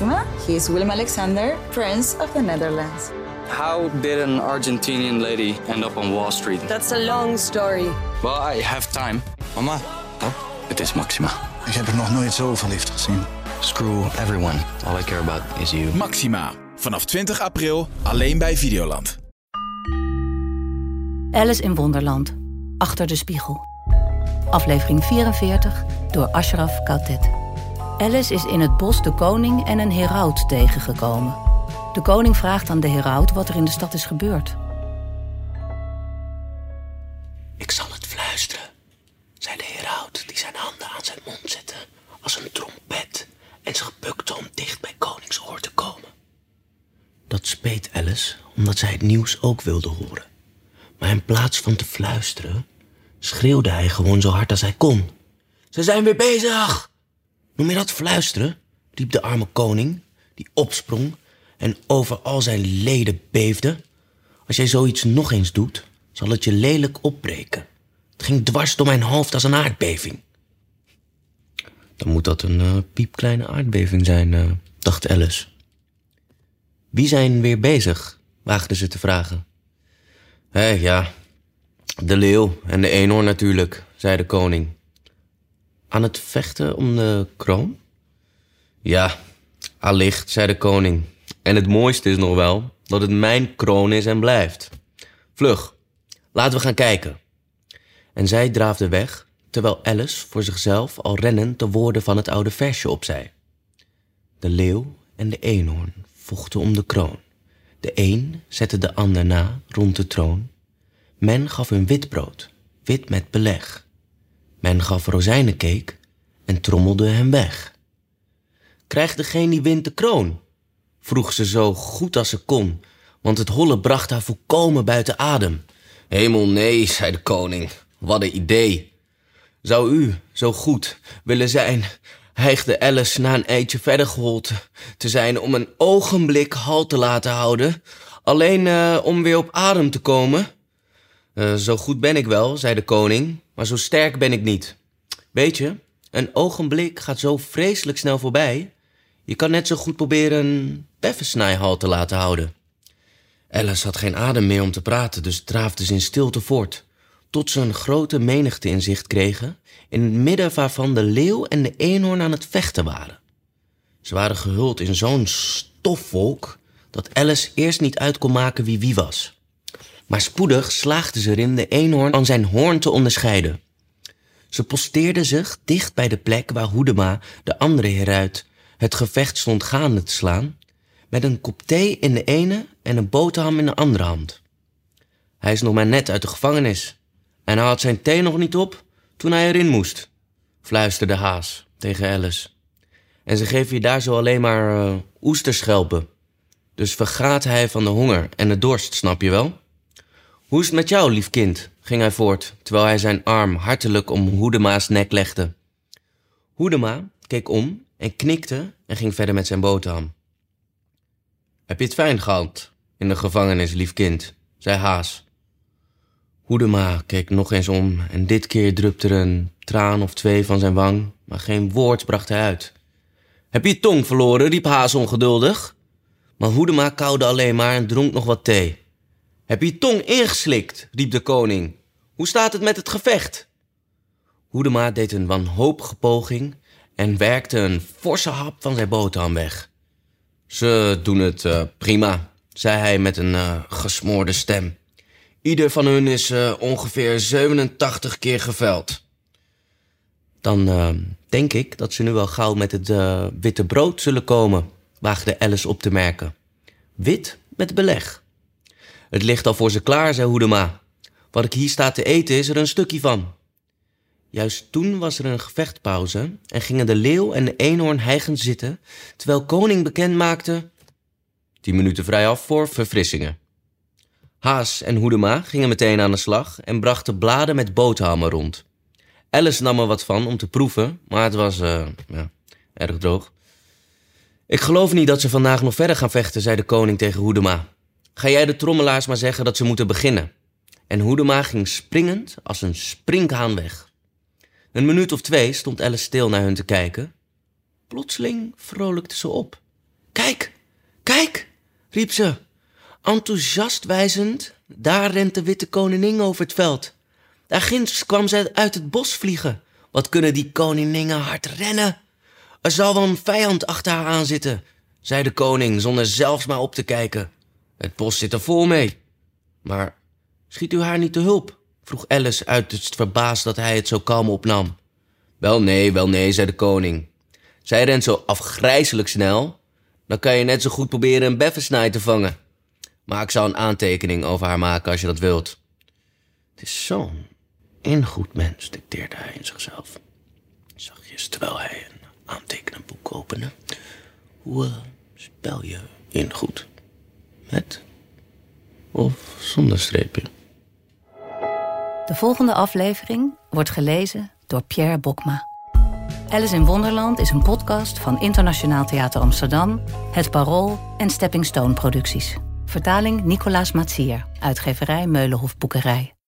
Maxima. He is Willem Alexander, Prince of the Netherlands. How did an Argentinian lady end up on Wall Street? That's a long story. Well, I have time. Mama, Oh, het is Maxima. ik heb er nog nooit zo verliefd gezien. Screw everyone. All I care about is you. Maxima. Vanaf 20 april alleen bij Videoland. Alice in Wonderland. Achter de spiegel. Aflevering 44 door Ashraf Kautet. Alice is in het bos de koning en een heraut tegengekomen. De koning vraagt aan de heraut wat er in de stad is gebeurd. Ik zal het fluisteren, zei de heraut die zijn handen aan zijn mond zette als een trompet en zich bukte om dicht bij koningsoor te komen. Dat speet Alice omdat zij het nieuws ook wilde horen. Maar in plaats van te fluisteren, schreeuwde hij gewoon zo hard als hij kon. Ze zijn weer bezig! Noem je dat fluisteren? riep de arme koning, die opsprong en over al zijn leden beefde. Als jij zoiets nog eens doet, zal het je lelijk opbreken. Het ging dwars door mijn hoofd als een aardbeving. Dan moet dat een eh, piepkleine aardbeving zijn, eh, dacht Alice. Wie zijn weer bezig? waagde ze te vragen. Hé, ja, de leeuw en de eenhoorn natuurlijk, zei de koning. Aan het vechten om de kroon? Ja, allicht, zei de koning. En het mooiste is nog wel dat het mijn kroon is en blijft. Vlug, laten we gaan kijken. En zij draafde weg, terwijl Alice voor zichzelf al rennend de woorden van het oude versje opzei. De leeuw en de eenhoorn vochten om de kroon. De een zette de ander na rond de troon. Men gaf hun wit brood, wit met beleg. Men gaf rozijnencake en trommelde hem weg. Krijgt degene die wint de kroon? vroeg ze zo goed als ze kon, want het holle bracht haar volkomen buiten adem. Hemel nee, zei de koning, wat een idee. Zou u zo goed willen zijn, hijgde Alice na een eindje verder gehold te zijn om een ogenblik halt te laten houden, alleen eh, om weer op adem te komen? "Eh, zo goed ben ik wel, zei de koning, maar zo sterk ben ik niet. Weet je, een ogenblik gaat zo vreselijk snel voorbij. Je kan net zo goed proberen een beffensnijhal te laten houden. Alice had geen adem meer om te praten, dus draafde ze in stilte voort. Tot ze een grote menigte in zicht kregen, in het midden waarvan de leeuw en de eenhoorn aan het vechten waren. Ze waren gehuld in zo'n stofwolk dat Alice eerst niet uit kon maken wie wie was. Maar spoedig slaagde ze erin de eenhoorn aan zijn hoorn te onderscheiden. Ze posteerde zich dicht bij de plek waar Hoedema, de andere heruit, het gevecht stond gaande te slaan, met een kop thee in de ene en een boterham in de andere hand. Hij is nog maar net uit de gevangenis en hij had zijn thee nog niet op toen hij erin moest, fluisterde Haas tegen Alice. En ze geven je daar zo alleen maar eh, oesterschelpen. Dus vergaat hij van de honger en de dorst, snap je wel? Hoe is het met jou, lief kind? ging hij voort, terwijl hij zijn arm hartelijk om Hoedema's nek legde. Hoedema keek om en knikte en ging verder met zijn boterham. Heb je het fijn gehad in de gevangenis, lief kind? zei Haas. Hoedema keek nog eens om en dit keer drupte er een traan of twee van zijn wang, maar geen woord bracht hij uit. Heb je je tong verloren? riep Haas ongeduldig. Maar Hoedema kauwde alleen maar en dronk nog wat thee. Heb je tong ingeslikt? riep de koning. Hoe staat het met het gevecht? Hoedema deed een wanhopige poging en werkte een forse hap van zijn boterham weg. Ze doen het eh, prima, zei hij met een eh, gesmoorde stem. Ieder van hun is eh, ongeveer 87 keer geveld. Dan denk ik dat ze nu wel gauw met het witte brood zullen komen, waagde Alice op te merken. Wit met beleg. Het ligt al voor ze klaar, zei Hoedema. Wat ik hier sta te eten is er een stukje van. Juist toen was er een gevechtpauze en gingen de leeuw en de eenhoorn hijgend zitten, terwijl koning bekend maakte... Tien minuten vrij af voor verfrissingen. Haas en Hoedema gingen meteen aan de slag en brachten bladen met boterhammen rond. Alice nam er wat van om te proeven, maar het was eh, ja, erg droog. Ik geloof niet dat ze vandaag nog verder gaan vechten, zei de koning tegen Hoedema. Ga jij de trommelaars maar zeggen dat ze moeten beginnen. En Hoedema ging springend als een sprinkhaan weg. Een minuut of twee stond Alice stil naar hun te kijken. Plotseling vrolijkte ze op. Kijk, kijk, riep ze. Enthousiast wijzend, daar rent de witte koningin over het veld. Daar ginds kwam zij uit het bos vliegen. Wat kunnen die koningen hard rennen? Er zal wel een vijand achter haar aan zitten, zei de koning zonder zelfs maar op te kijken. Het bos zit er vol mee. Maar schiet u haar niet te hulp? vroeg Alice uit het verbaasd dat hij het zo kalm opnam. Wel nee, wel nee, zei de koning. Zij rent zo afgrijzelijk snel. Dan kan je net zo goed proberen een beffensnaai te vangen. Maar ik zal een aantekening over haar maken als je dat wilt. Het is zo'n ingoed mens, dicteerde hij in zichzelf. Zachtjes terwijl hij een aantekenenboek opende. Hoe eh, spel je ingoed? Met of zonder streepje? De volgende aflevering wordt gelezen door Pierre Bokma. Alice in Wonderland is een podcast van Internationaal Theater Amsterdam, Het Parool en Stepping Stone Producties. Vertaling Nicolaas Matsier, uitgeverij Meulenhof Boekerij.